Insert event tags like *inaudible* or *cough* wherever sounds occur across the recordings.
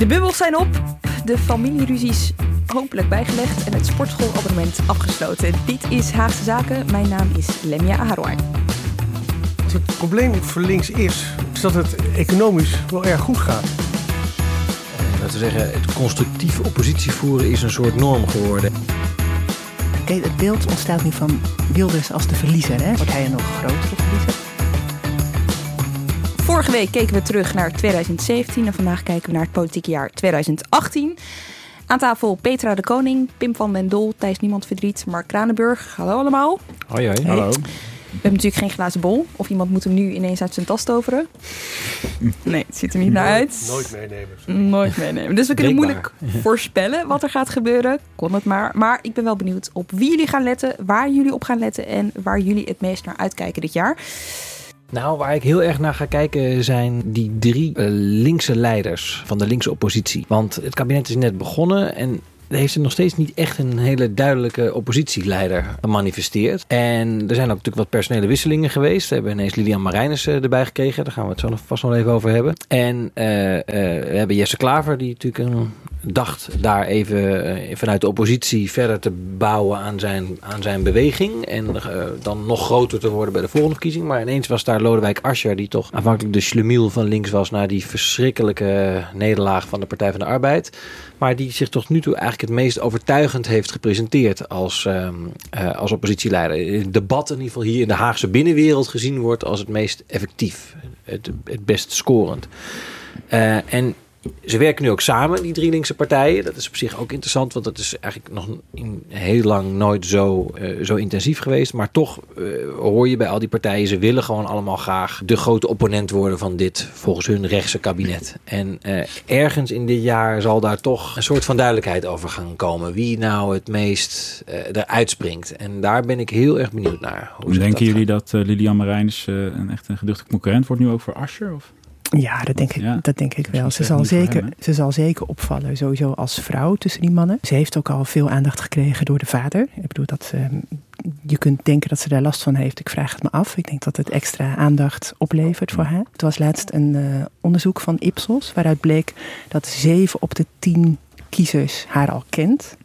De bubbels zijn op, de familieruzies hopelijk bijgelegd en het sportschoolabonnement afgesloten. Dit is Haagse Zaken. Mijn naam is Lemia Aharwai. Het probleem voor links is, is dat het economisch wel erg goed gaat. Laten we zeggen, het constructief oppositie voeren is een soort norm geworden. Kijk, het beeld ontstaat nu van Wilders als de verliezer. Hè? Wordt hij een nog grotere verliezer? Vorige week keken we terug naar 2017 en vandaag kijken we naar het politieke jaar 2018. Aan tafel Petra de Koning, Pim van den Dol, Thijs Niemand Verdriet, Mark Kranenburg. Hallo allemaal. Hoi, hoi. Hallo. We hebben natuurlijk geen glazen bol. Of iemand moet hem nu ineens uit zijn tas toveren. Nee, het ziet er niet naar uit. Nooit meenemen. Nooit meenemen. Dus we kunnen Denkbaar. moeilijk voorspellen wat er gaat gebeuren. Kon het maar. Maar ik ben wel benieuwd op wie jullie gaan letten, waar jullie op gaan letten en waar jullie het meest naar uitkijken dit jaar. Nou, waar ik heel erg naar ga kijken zijn die drie eh, linkse leiders van de linkse oppositie. Want het kabinet is net begonnen en er heeft zich nog steeds niet echt een hele duidelijke oppositieleider gemanifesteerd. En er zijn ook natuurlijk wat personele wisselingen geweest. We hebben ineens Lilian Marijnissen erbij gekregen. Daar gaan we het zo vast nog even over hebben. En eh, eh, we hebben Jesse Klaver, die natuurlijk een, dacht daar even eh, vanuit de oppositie verder te bouwen aan zijn, aan zijn beweging. En eh, dan nog groter te worden bij de volgende verkiezing. Maar ineens was daar Lodewijk Asscher, die toch aanvankelijk de schlemiel van links was na die verschrikkelijke nederlaag van de Partij van de Arbeid. Maar die zich tot nu toe eigenlijk het meest overtuigend heeft gepresenteerd als, ehm, eh, als oppositieleider. Het debat in ieder geval hier in de Haagse binnenwereld gezien wordt als het meest effectief. Het, het best scorend. En ze werken nu ook samen, die drie linkse partijen. Dat is op zich ook interessant, want dat is eigenlijk nog in heel lang nooit zo, eh, zo intensief geweest. Maar toch eh, hoor je bij al die partijen, ze willen gewoon allemaal graag de grote opponent worden van dit, volgens hun, rechtse kabinet. En eh, ergens in dit jaar zal daar toch een soort van duidelijkheid over gaan komen. Wie nou het meest eruit springt. En daar ben ik heel erg benieuwd naar. Hoe Denken dat jullie dat Lilian Marijnis eh, een echt een geduchte concurrent wordt nu ook voor Ascher? Of? Ja, dat denk ik, Ja. dat denk ik wel. Ze zal, zeker, hem, ze zal zeker opvallen, sowieso als vrouw tussen die mannen. Ze heeft ook al veel aandacht gekregen door de vader. Ik bedoel, dat, je kunt denken dat ze daar last van heeft. Ik vraag het me af. Ik denk dat het extra aandacht oplevert voor haar. Er was laatst een eh, onderzoek van Ipsos, waaruit bleek dat zeven op de tien kiezers haar al kent.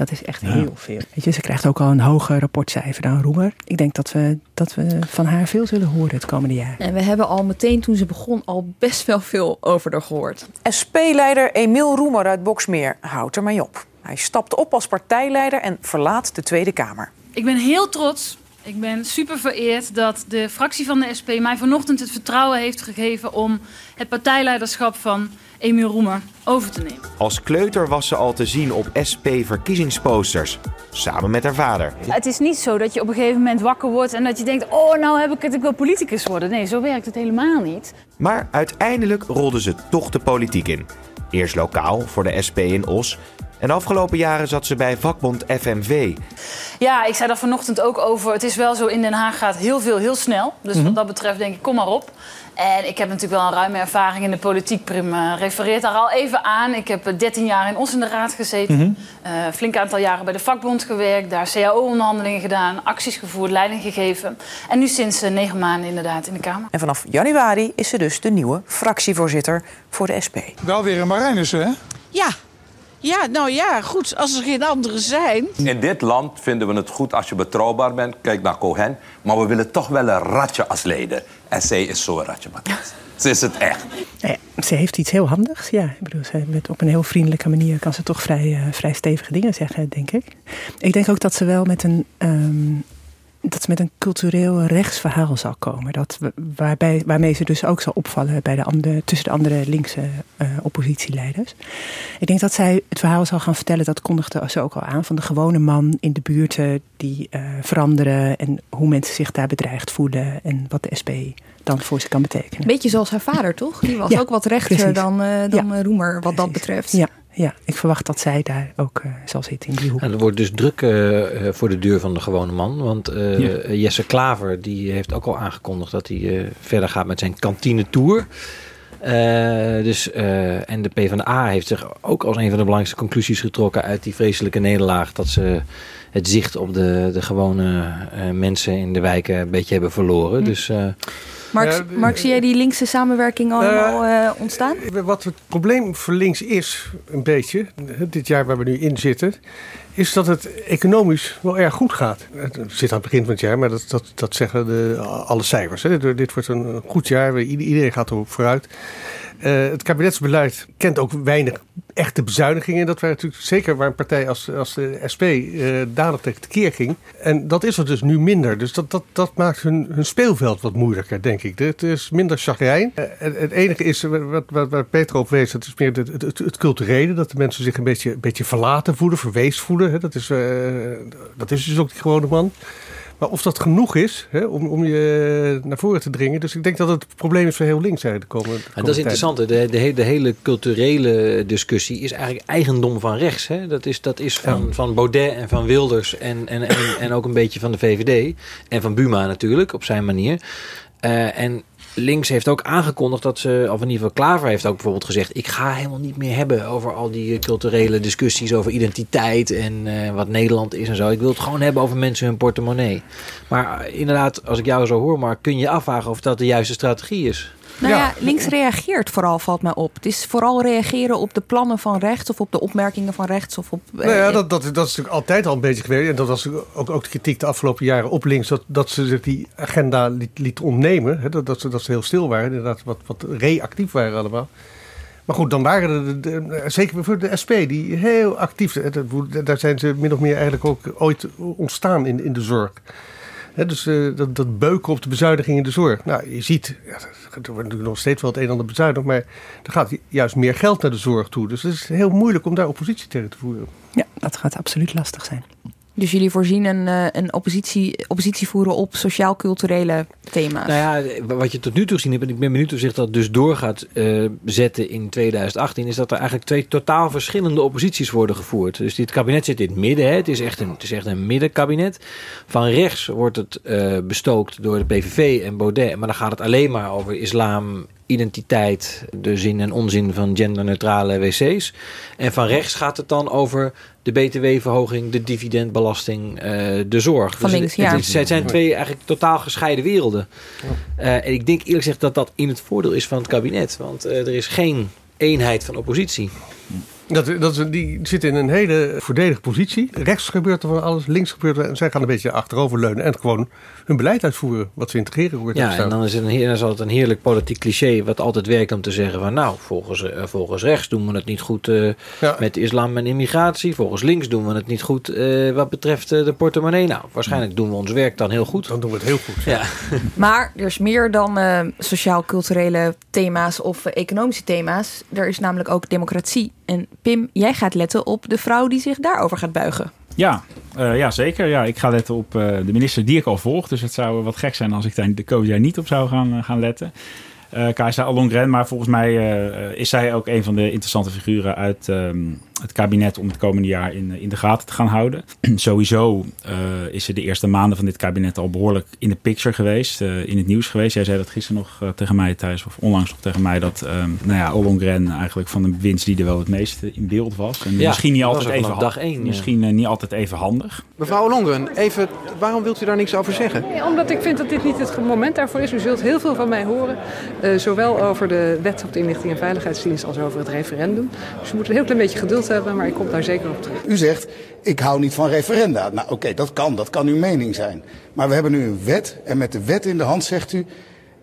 Dat is echt Ja. heel veel. Weet je, ze krijgt ook al een hoger rapportcijfer dan Roemer. Ik denk dat we, dat we van haar veel zullen horen het komende jaar. En we hebben al meteen toen ze begon al best wel veel over haar gehoord. SP-leider Emiel Roemer uit Boksmeer houdt er mee op. Hij stapt op als partijleider en verlaat de Tweede Kamer. Ik ben heel trots. Ik ben super vereerd dat de fractie van de SP mij vanochtend het vertrouwen heeft gegeven om het partijleiderschap van Emiel Roemer over te nemen. Als kleuter was ze al te zien op SP-verkiezingsposters. Samen met haar vader. Het is niet zo dat je op een gegeven moment wakker wordt en dat je denkt: oh, nou heb ik het, ik wil politicus worden. Nee, zo werkt het helemaal niet. Maar uiteindelijk rolde ze toch de politiek in. Eerst lokaal voor de SP in Os. En de afgelopen jaren zat ze bij vakbond FMV. Ja, ik zei daar vanochtend ook over. Het is wel zo, in Den Haag gaat heel veel heel snel. Dus wat dat betreft denk ik, kom maar op. En ik heb natuurlijk wel een ruime ervaring in de politiek. Prim eh, refereert daar al even aan. Ik heb eh, 13 jaar in Os in de Raad gezeten. Eh, flink aantal jaren bij de vakbond gewerkt. Daar cao-onderhandelingen gedaan. Acties gevoerd, leiding gegeven. En nu sinds eh, negen maanden inderdaad in de Kamer. En vanaf januari is ze dus de nieuwe fractievoorzitter voor de SP. Wel weer een Marijnissen, hè? Ja, Ja, nou ja, goed, als er geen anderen zijn. In dit land vinden we het goed als je betrouwbaar bent. Kijk naar Cohen. Maar we willen toch wel een ratje als leider. En zij is zo'n ratje, Matthias. Ze is het echt. Nou ja, ze heeft iets heel handigs. Ja, ik bedoel, ze met op een heel vriendelijke manier kan ze toch vrij, uh, vrij stevige dingen zeggen, denk ik. Ik denk ook dat ze wel met een. Um, dat ze met een cultureel rechtsverhaal zal komen. Dat, waarbij, waarmee ze dus ook zal opvallen bij de andere, tussen de andere linkse uh, oppositieleiders. Ik denk dat zij het verhaal zal gaan vertellen, dat kondigde ze ook al aan, van de gewone man in de buurten die uh, veranderen en hoe mensen zich daar bedreigd voelen en wat de SP dan voor ze kan betekenen. Beetje zoals haar vader, toch? Die was ja, ook wat rechter precies. dan, uh, dan Ja. Roemer wat dat betreft. Ja, ja, ik verwacht dat zij daar ook uh, zal zitten in die hoek. En er wordt dus druk uh, voor de deur van de gewone man. Want uh, Ja. Jesse Klaver die heeft ook al aangekondigd dat hij uh, verder gaat met zijn kantine tour. Uh, dus, uh, en de PvdA heeft zich ook als een van de belangrijkste conclusies getrokken uit die vreselijke nederlaag. Dat ze het zicht op de, de gewone uh, mensen in de wijken een beetje hebben verloren. Hm. Dus, uh, Mark, Mark, zie jij die linkse samenwerking allemaal uh, ontstaan? Wat het probleem voor links is, een beetje, dit jaar waar we nu in zitten, is dat het economisch wel erg goed gaat. Het zit aan het begin van het jaar, maar dat, dat, dat zeggen de, alle cijfers. Hè. Dit wordt een goed jaar, iedereen gaat erop vooruit. Uh, het kabinetsbeleid kent ook weinig echte bezuinigingen. Dat waren natuurlijk zeker waar een partij als, als de SP uh, dadelijk tegen tekeer ging. En dat is er dus nu minder. Dus dat, dat, dat maakt hun, hun speelveld wat moeilijker, denk ik. Het is minder chagrijn. Uh, het enige is, wat, wat, waar Peter op wees, dat is meer het, het, culturele. Dat de mensen zich een beetje, een beetje verlaten voelen, verwees voelen. Hè. Dat, is, dat is dus ook die gewone man. Maar of dat genoeg is hè, om, om je naar voren te dringen. Dus ik denk dat het probleem is voor heel links de komende, de en dat is interessant. De, de, de, hele culturele discussie is eigenlijk eigendom van rechts. Hè? Dat, is, dat is van, ja. van Baudet en van Wilders en, en, en, en ook een beetje van de VVD. En van Buma natuurlijk, op zijn manier. Uh, en links heeft ook aangekondigd dat ze, of in ieder geval Klaver heeft ook bijvoorbeeld gezegd: ik ga helemaal niet meer hebben over al die culturele discussies over identiteit en uh, wat Nederland is en zo. Ik wil het gewoon hebben over mensen hun portemonnee. Maar uh, inderdaad, als ik jou zo hoor, maar kun je afvragen of dat de juiste strategie is? Nou ja, links reageert vooral, valt mij op. Het is vooral reageren op de plannen van rechts of op de opmerkingen van rechts. Of op, nou ja, dat, dat, dat is natuurlijk altijd al een beetje geweest. En dat was ook, ook de kritiek de afgelopen jaren op links. Dat, dat ze zich die agenda liet, liet ontnemen. Hè, dat, dat, ze, dat ze heel stil waren. Inderdaad, wat, wat reactief waren allemaal. Maar goed, dan waren er, de, de, zeker voor de SP, die heel actief... Daar zijn ze min of meer eigenlijk ook ooit ontstaan in, in de zorg. He, dus uh, dat, dat beuken op de bezuiniging in de zorg. Nou, je ziet, ja, wordt natuurlijk nog steeds wel het een en ander bezuinigd, maar er gaat juist meer geld naar de zorg toe. Dus het is heel moeilijk om daar oppositie tegen te voeren. Ja, dat gaat absoluut lastig zijn. Dus jullie voorzien een, een oppositie, oppositie voeren op sociaal-culturele thema's? Nou ja, wat je tot nu toe gezien hebt, en ik ben benieuwd of zich dat dus door gaat uh, zetten in 2018, is dat er eigenlijk twee totaal verschillende opposities worden gevoerd. Dus dit kabinet zit in het midden, hè. Het, is echt een, het is echt een middenkabinet. Van rechts wordt het uh, bestookt door de PVV en Baudet, maar dan gaat het alleen maar over islam, identiteit, de zin en onzin van genderneutrale wc's. En van rechts gaat het dan over de btw-verhoging, de dividendbelasting, uh, de zorg. Van links, het, ja. het, het zijn twee eigenlijk totaal gescheiden werelden. Uh, en ik denk eerlijk gezegd dat dat in het voordeel is van het kabinet. Want uh, er is geen eenheid van oppositie. Dat, dat die zitten in een hele voordelige positie. Rechts gebeurt er van alles, links gebeurt er. En zij gaan een beetje achteroverleunen en gewoon hun beleid uitvoeren. Wat ze integreren wordt. Ja, en dan is, het een, dan is het een heerlijk politiek cliché. Wat altijd werkt om te zeggen van nou, volgens, uh, volgens rechts doen we het niet goed uh, ja. met islam en immigratie. Volgens links doen we het niet goed uh, wat betreft de portemonnee. Nou, waarschijnlijk doen we ons werk dan heel goed. Dan doen we het heel goed. Ja. *laughs* Maar er is meer dan sociaal-culturele thema's of economische thema's. Er is namelijk ook democratie. En Pim, jij gaat letten op de vrouw die zich daarover gaat buigen. Ja, uh, ja zeker. Ja, ik ga letten op uh, de minister die ik al volg. Dus het zou wat gek zijn als ik daar de komende jaar niet op zou gaan, uh, gaan letten. Uh, Kajsa Ollongren, maar volgens mij is zij ook een van de interessante figuren uit um, het kabinet om het komende jaar in, in de gaten te gaan houden. *clears throat* Sowieso uh, is ze de eerste maanden van dit kabinet al behoorlijk in de picture geweest, in het nieuws geweest. Jij zei dat gisteren nog tegen mij thuis, of onlangs nog tegen mij, dat um, nou ja, Ollongren eigenlijk van de winst die er wel het meeste in beeld was. En ja, misschien niet altijd even dag één, misschien ja. niet altijd even handig. Mevrouw Ollongren, even, waarom wilt u daar niks over zeggen? Nee, omdat ik vind dat dit niet het moment daarvoor is. U zult heel veel van mij horen. Uh, zowel over de wet op de inlichting en veiligheidsdienst als over het referendum. Dus je moet een heel klein beetje geduld maar ik kom daar zeker op terug. U zegt, ik hou niet van referenda. Nou oké, dat kan, dat kan uw mening zijn. Maar we hebben nu een wet en met de wet in de hand zegt u...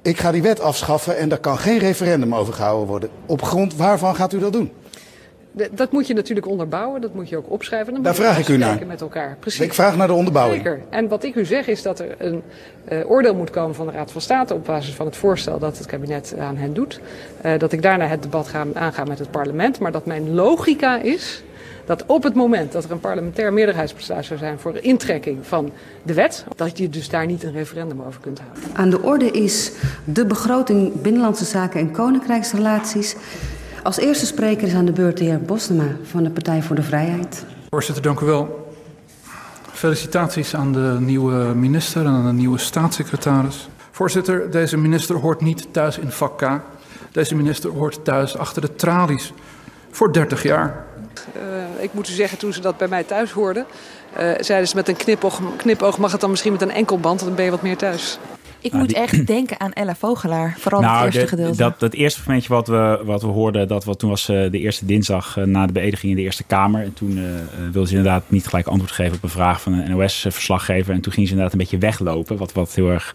ik ga die wet afschaffen en daar kan geen referendum over gehouden worden. Op grond waarvan gaat u dat doen? De- Dat moet je natuurlijk onderbouwen, dat moet je ook opschrijven. Dan Daar vraag ik u naar. met elkaar. Precies. Ik vraag naar de onderbouwing. Zeker. En wat ik u zeg is dat er een eh, oordeel moet komen van de Raad van State op basis van het voorstel dat het kabinet aan hen doet. Eh, dat ik daarna het debat ga aangaan met het parlement. Maar dat mijn logica is dat op het moment dat er een parlementair meerderheidsbesluit zou zijn voor intrekking van de wet, dat je dus daar niet een referendum over kunt houden. Aan de orde is de begroting Binnenlandse Zaken en Koninkrijksrelaties. Als eerste spreker is aan de beurt de heer Bosnema van de Partij voor de Vrijheid. Voorzitter, dank u wel. Felicitaties aan de nieuwe minister en aan de nieuwe staatssecretaris. Voorzitter, deze minister hoort niet thuis in vak K. Deze minister hoort thuis achter de tralies. Voor 30 jaar. Eh, ik moet u zeggen, toen ze dat bij mij thuis hoorden, eh, zeiden ze met een knipoog, knipoog, mag het dan misschien met een enkelband, dan ben je wat meer thuis. Ik Nou, moet die- echt denken aan Ella Vogelaar. Vooral het eerste Nou, de- gedeelte. Dat, dat eerste momentje wat we, wat we hoorden, dat was, toen was eh, de eerste dinsdag eh, na de beëdiging in de Eerste Kamer. En toen eh, wilde ze inderdaad niet gelijk antwoord geven op een vraag van een NOS-verslaggever. En toen ging ze inderdaad een beetje weglopen, wat, wat heel erg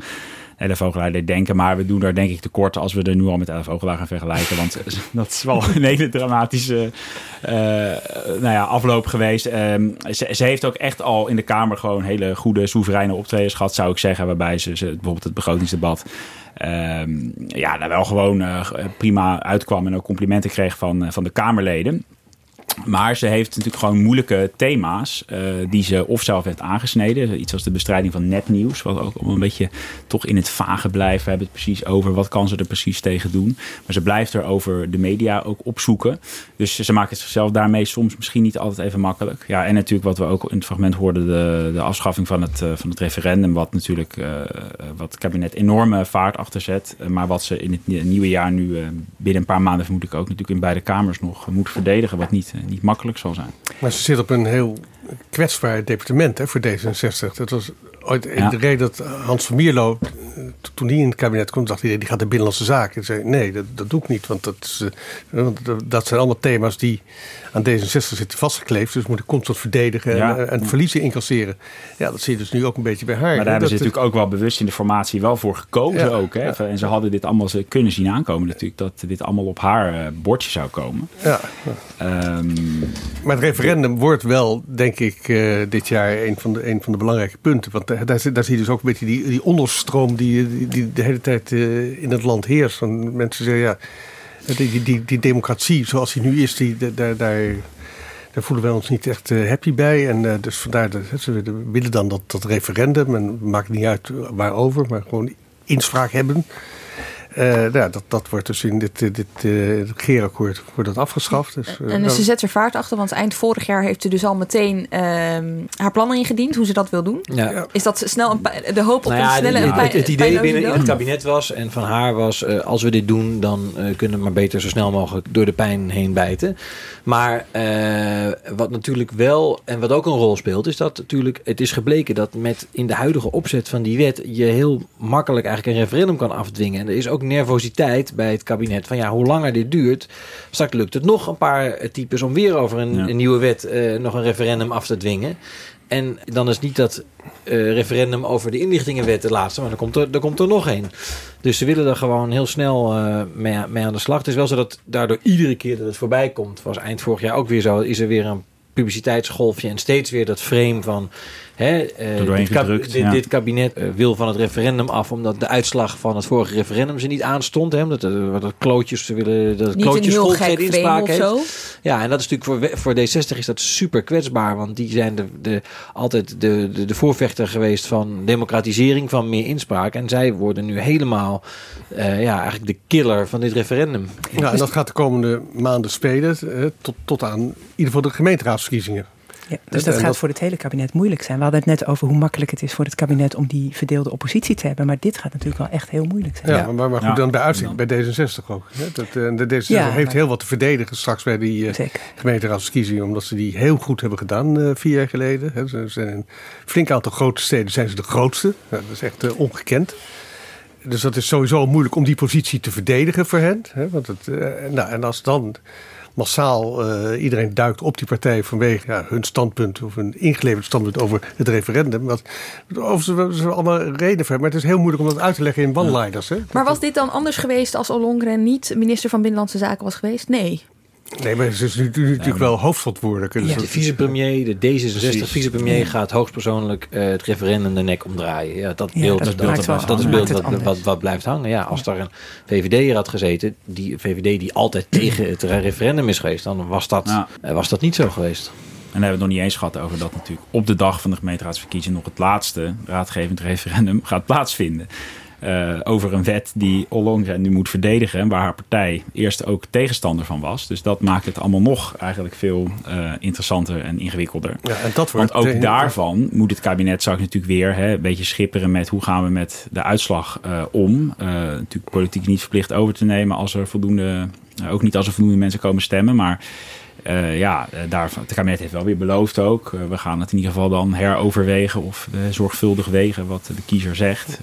Ella Vogelaar deed denken. Maar we doen daar denk ik tekort als we er nu al met Ella Vogelaar gaan vergelijken. Want *laughs* dat is wel een hele dramatische eh, nou ja, afloop geweest. Ehm, ze, ze heeft ook echt al in de Kamer gewoon hele goede, soevereine optredens gehad, zou ik zeggen. Waarbij ze, ze bijvoorbeeld het begrotingsdebat ehm, ja, daar wel gewoon eh, prima uitkwam en ook complimenten kreeg van, eh, van de Kamerleden. Maar ze heeft natuurlijk gewoon moeilijke thema's eh, die ze of zelf heeft aangesneden. Iets als de bestrijding van nepnieuws, wat ook een beetje toch in het vage blijft. We hebben het precies over wat kan ze er precies tegen doen. Maar ze blijft er over de media ook opzoeken. Dus ze maakt het zichzelf daarmee soms misschien niet altijd even makkelijk. Ja, en natuurlijk wat we ook in het fragment hoorden, de, de afschaffing van het, eh, van het referendum. Wat natuurlijk eh, wat het kabinet enorme vaart achterzet. Eh, maar wat ze in het nie- nieuwe jaar nu binnen een paar maanden vermoed ik ook natuurlijk in beide kamers nog moet verdedigen. Wat niet, niet makkelijk zal zijn. Maar ze zit op een heel kwetsbaar departement hè, voor D66. Dat was ooit Ja. de reden dat Hans van Mierlo, eh, toen hij in het kabinet kwam, dacht hij, die gaat de binnenlandse zaken. En zei, nee, dat, dat doe ik niet, want dat, is, eh, want dat- zijn allemaal thema's die aan D66 zitten vastgekleefd. Dus moet ik constant verdedigen Ja. en, en verliezen incasseren. Ja, dat zie je dus nu ook een beetje bij haar. Maar hè. daar hebben ze natuurlijk ook wel bewust in de formatie wel voor gekozen Ja, ook. Hè? En ze hadden dit allemaal ze kunnen zien aankomen natuurlijk. Dat dit allemaal op haar eh, bordje zou komen. Ja. Ehm, Maar het referendum wordt wel, denk ik, eh, dit jaar een van, de, van de belangrijke punten. Want daar, daar, daar zie je dus ook een beetje die, die onderstroom die, die, die de hele tijd eh, in het land heerst. Van mensen zeggen, ja, die, die, die, democratie zoals die nu is, die, daar, daar, daar, voelen wij ons niet echt eh, happy bij. En eh, dus vandaar dat ze willen dan dat, dat referendum. En maakt niet uit waarover, maar gewoon inspraak hebben. Eh, nou ja, dat, dat wordt dus in dit, eh, dit eh, regeerakkoord wordt dat afgeschaft. Dus, eh, En dus dat- ze zet er vaart achter, want eind vorig jaar heeft ze dus al meteen ehm, haar plannen ingediend, hoe ze dat wil doen. Ja. Is dat snel een de hoop op Nou een ja, snelle het, en pij- het, het idee binnen in het kabinet was en van haar was: eh, als we dit doen, dan eh, kunnen we maar beter zo snel mogelijk door de pijn heen bijten. Maar eh, wat natuurlijk wel en wat ook een rol speelt, is dat natuurlijk het is gebleken dat met in de huidige opzet van die wet je heel makkelijk eigenlijk een referendum kan afdwingen. En er is ook nervositeit bij het kabinet van ja, hoe langer dit duurt, straks lukt het nog een paar types om weer over een, Ja. een nieuwe wet eh, nog een referendum af te dwingen. En dan is niet dat eh, referendum over de inlichtingenwet de laatste, maar dan komt er, er, komt er nog één. Dus ze willen er gewoon heel snel eh, mee, mee aan de slag. Het is wel zo dat daardoor iedere keer dat het voorbij komt, was eind vorig jaar ook weer zo, is er weer een publiciteitsgolfje en steeds weer dat frame van hè, eh, doorheen dit, kab- gedrukt, dit, ja. dit kabinet eh, wil van het referendum af omdat de uitslag van het vorige referendum ze niet aanstond. Hè, omdat er dat klootjes ze willen dat Niet klootjes geen inspraak heeft. zo. Ja, en dat is natuurlijk voor, voor D60 is dat super kwetsbaar. Want die zijn de, de, altijd de, de, de voorvechter geweest van democratisering, van meer inspraak. En zij worden nu helemaal eh, ja, eigenlijk de killer van dit referendum. Ja, en dat gaat de komende maanden spelen, eh, tot, tot aan in ieder geval de gemeenteraadsverkiezingen. Ja, dus dat gaat dat- voor het hele kabinet moeilijk zijn. We hadden het net over hoe makkelijk het is voor het kabinet om die verdeelde oppositie te hebben. Maar dit gaat natuurlijk wel echt heel moeilijk zijn. Ja, maar, maar goed, dan bij uitstek bij D66 ook. Hè? Dat, eh, de D66 Ja, heeft maar- heel wat te verdedigen straks bij die eh, gemeenteraadsverkiezingen. Omdat ze die heel goed hebben gedaan eh, vier jaar geleden. Hè. Ze zijn in een flink aantal grote steden zijn ze de grootste. Ja, dat is echt eh, ongekend. Dus dat is sowieso moeilijk om die positie te verdedigen voor hen. Hè? Want het, eh, nou, en als dan massaal uh, iedereen duikt op die partij vanwege ja, hun standpunt of een ingeleverd standpunt over het referendum. Wat, of ze, ze allemaal reden voor hebben, maar het is heel moeilijk om dat uit te leggen in one-liners. Maar was dit dan anders geweest als Ollongren niet minister van Binnenlandse Zaken was geweest? Nee. Nee, maar ze is natuurlijk ja, wel hoofdverantwoordelijk. Ja. De vicepremier, de D66 vicepremier gaat hoogstpersoonlijk uh, het referendum de nek omdraaien. Ja, dat beeld, ja, dat, dat, dat, dat is beeld wat, wat, wat, blijft hangen. Ja, als ja. daar een VVD had gezeten, die VVD die altijd *clears throat* tegen het referendum is geweest, dan was dat, ja. uh, was dat niet zo geweest. En dan hebben we het nog niet eens gehad over dat natuurlijk op de dag van de gemeenteraadsverkiezing nog het laatste raadgevend referendum gaat plaatsvinden. Uh, over een wet die Ollongren nu moet verdedigen. Waar haar partij eerst ook tegenstander van was. Dus dat maakt het allemaal nog eigenlijk veel uh, interessanter en ingewikkelder. Ja, en dat Want ook daarvan moet het kabinet straks natuurlijk weer hè, een beetje schipperen met hoe gaan we met de uitslag uh, om. natuurlijk politiek niet verplicht over te nemen als er voldoende, ook niet als er voldoende mensen komen stemmen. Maar uh, ja, daar, het kabinet heeft wel weer beloofd ook. Uh, we gaan het in ieder geval dan heroverwegen of uh, zorgvuldig wegen wat de kiezer zegt.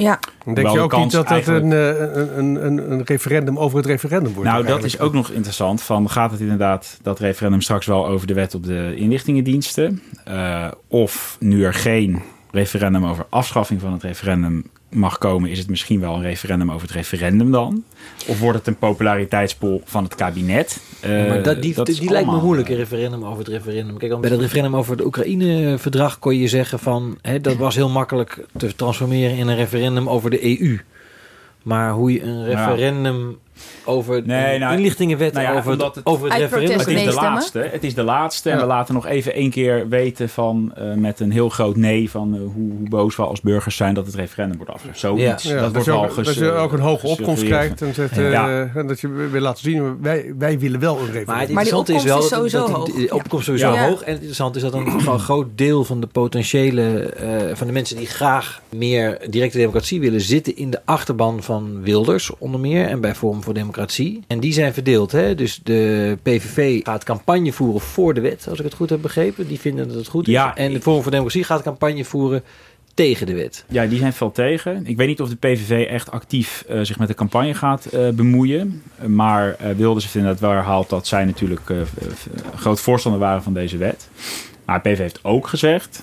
Ja. Denk je ook niet dat dat een, een, een, een, referendum over het referendum wordt? Nou, dat is ook nog interessant. Van, gaat het inderdaad dat referendum straks wel over de wet op de inlichtingendiensten? Uh, of nu er geen referendum over afschaffing van het referendum mag komen, is het misschien wel een referendum over het referendum dan? Of wordt het een populariteitspool van het kabinet? Uh, maar dat, die dat die, die lijkt me moeilijk, een referendum over het referendum. Kijk, bij het referendum over het Oekraïne-verdrag kon je zeggen van... Hè, dat was heel makkelijk te transformeren in een referendum over de EU. Maar hoe je een referendum over nee, nou, inlichtingenwet nou ja, over, het, het, over het referendum. Het is de laatste. Het is de laatste. Ja. En we laten nog even één keer weten van uh, met een heel groot nee van uh, hoe, hoe, boos we als burgers zijn dat het referendum wordt afgegeven. Zoiets. Ja. dat, dat, wordt ook, ges, dat je ook een hoge opkomst krijgt en, uh, en dat je wil laten zien wij, wij willen wel een referendum. Maar het interessante is wel is dat, de opkomst sowieso hoog. En het interessante is dat een, een groot deel van de potentiële van de mensen die graag meer directe democratie willen zitten in de achterban van Wilders onder meer en bij voor Democratie. En die zijn verdeeld. Hè? Dus de PVV gaat campagne voeren voor de wet, als ik het goed heb begrepen. Die vinden dat het goed is. Ja, en de Forum voor Democratie gaat campagne voeren tegen de wet. Ja, die zijn veel tegen. Ik weet niet of de PVV echt actief uh, zich met de campagne gaat uh, bemoeien. Maar uh, Wilders heeft inderdaad wel herhaald dat zij natuurlijk groot voorstander waren van deze wet. Maar PVV heeft ook gezegd,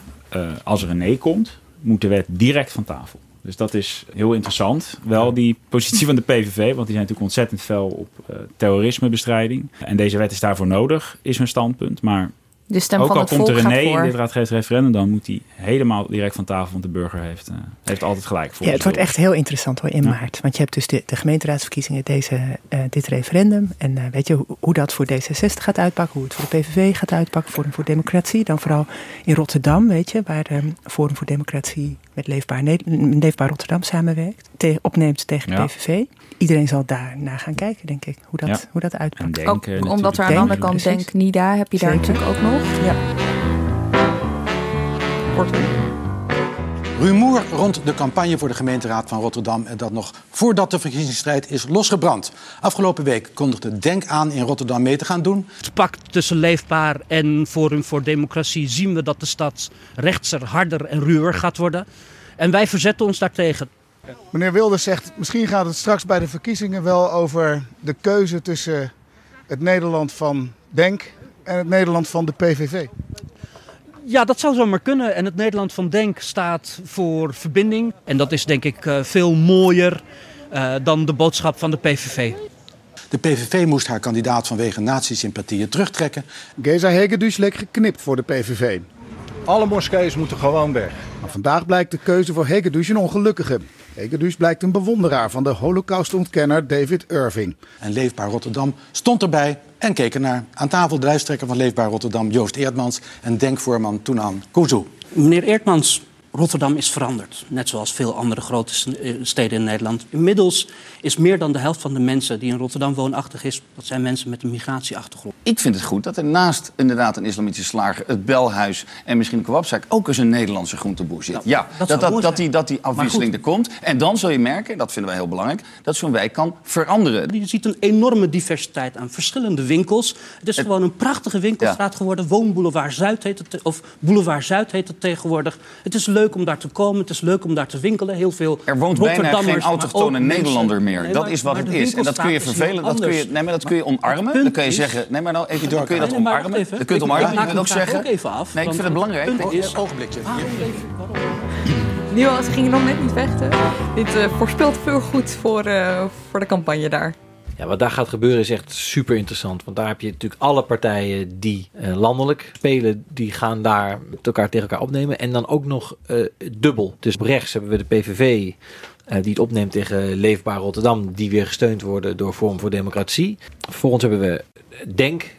als er een nee komt, moet de wet direct van tafel. Dus dat is heel interessant. Wel die positie van de PVV, want die zijn natuurlijk ontzettend fel op uh, terrorismebestrijding. En deze wet is daarvoor nodig, is hun standpunt. Maar de stem ook van al het komt er een nee in dit raadgevend dan moet hij helemaal direct van tafel. Want de burger heeft, uh, heeft altijd gelijk. Ja, het wordt echt heel interessant hoor in ja. maart. Want je hebt dus de, de gemeenteraadsverkiezingen, deze, uh, dit referendum. En uh, weet je hoe, hoe, dat voor D66 gaat uitpakken, hoe het voor de PVV gaat uitpakken, Forum voor Democratie. Dan vooral in Rotterdam, weet je, waar um, Forum voor Democratie met Leefbaar, ne Leefbaar Rotterdam samenwerkt. Te opneemt tegen de ja. PVV. Iedereen zal daar naar gaan kijken, denk ik, hoe dat, ja. hoe dat uitpakt. Denken, ook, omdat er aan de andere kant Denk Nida, heb je daar Zeker. natuurlijk ook nog. Ja. Kort. Rumoer rond de campagne voor de gemeenteraad van Rotterdam... en dat nog voordat de verkiezingsstrijd is losgebrand. Afgelopen week kondigde Denk aan in Rotterdam mee te gaan doen. Het pact tussen Leefbaar en Forum voor Democratie... zien we dat de stad rechtser, harder en ruwer gaat worden. En wij verzetten ons daartegen. Meneer Wilders zegt, misschien gaat het straks bij de verkiezingen wel over de keuze tussen het Nederland van Denk en het Nederland van de PVV. Ja, dat zou zomaar kunnen. En het Nederland van Denk staat voor verbinding. En dat is denk ik uh, veel mooier uh, dan de boodschap van de PVV. De PVV moest haar kandidaat vanwege nazi-sympathieën terugtrekken. Geza Hegedus leek geknipt voor de PVV. Alle moskeeën moeten gewoon weg. Maar vandaag blijkt de keuze voor Hegedus een ongelukkige. Hegedus blijkt een bewonderaar van de holocaustontkenner David Irving. En Leefbaar Rotterdam stond erbij en keek ernaar. Aan tafel de van Leefbaar Rotterdam, Joost Eerdmans... en denkvoorman Toenan Kuzu. Meneer Eerdmans, Rotterdam is veranderd. Net zoals veel andere grote steden in Nederland. Inmiddels is meer dan de helft van de mensen die in Rotterdam woonachtig is... dat zijn mensen met een migratieachtergrond. Ik vind het goed dat er naast inderdaad een islamitische slager... het belhuis en misschien een kebabzaak... ook eens een Nederlandse groenteboer zit. Nou, ja, dat, dat, dat, dat, die, dat die afwisseling er komt. En dan zul je merken, dat vinden wij heel belangrijk... dat zo'n wijk kan veranderen. Je ziet een enorme diversiteit aan verschillende winkels. Het is het, gewoon een prachtige winkelstraat ja. geworden. Woonboulevard Zuid heet het, of Boulevard Zuid heet het tegenwoordig. Het is leuk leuk om daar te komen, het is leuk om daar te winkelen. Heel veel Er woont bijna geen autochtone mensen- Nederlander meer. Nee, dat maar- is wat het is. En dat kun je vervelen. Dat kun je, nee, maar dat kun je omarmen. Dan kun je is- zeggen. Nee, maar nou even door. Kun je dat omarmen? even. Dan kun je het Ik- omarmen. ik Je maak kunt ook zeggen. ook even af, Nee, ik vind het belangrijk. is- Ogenblikje. Niels, ze gingen nog net niet vechten. Dit eh, voorspelt veel goed voor, eh, voor de campagne daar. Ja, wat daar gaat gebeuren is echt super interessant. Want daar heb je natuurlijk alle partijen die eh, landelijk spelen, die gaan daar met elkaar tegen elkaar opnemen. En dan ook nog eh, dubbel. Dus op rechts hebben we de PVV. eh, die het opneemt tegen Leefbaar Rotterdam, die weer gesteund worden door Forum voor Democratie. Vervolgens hebben we Denk,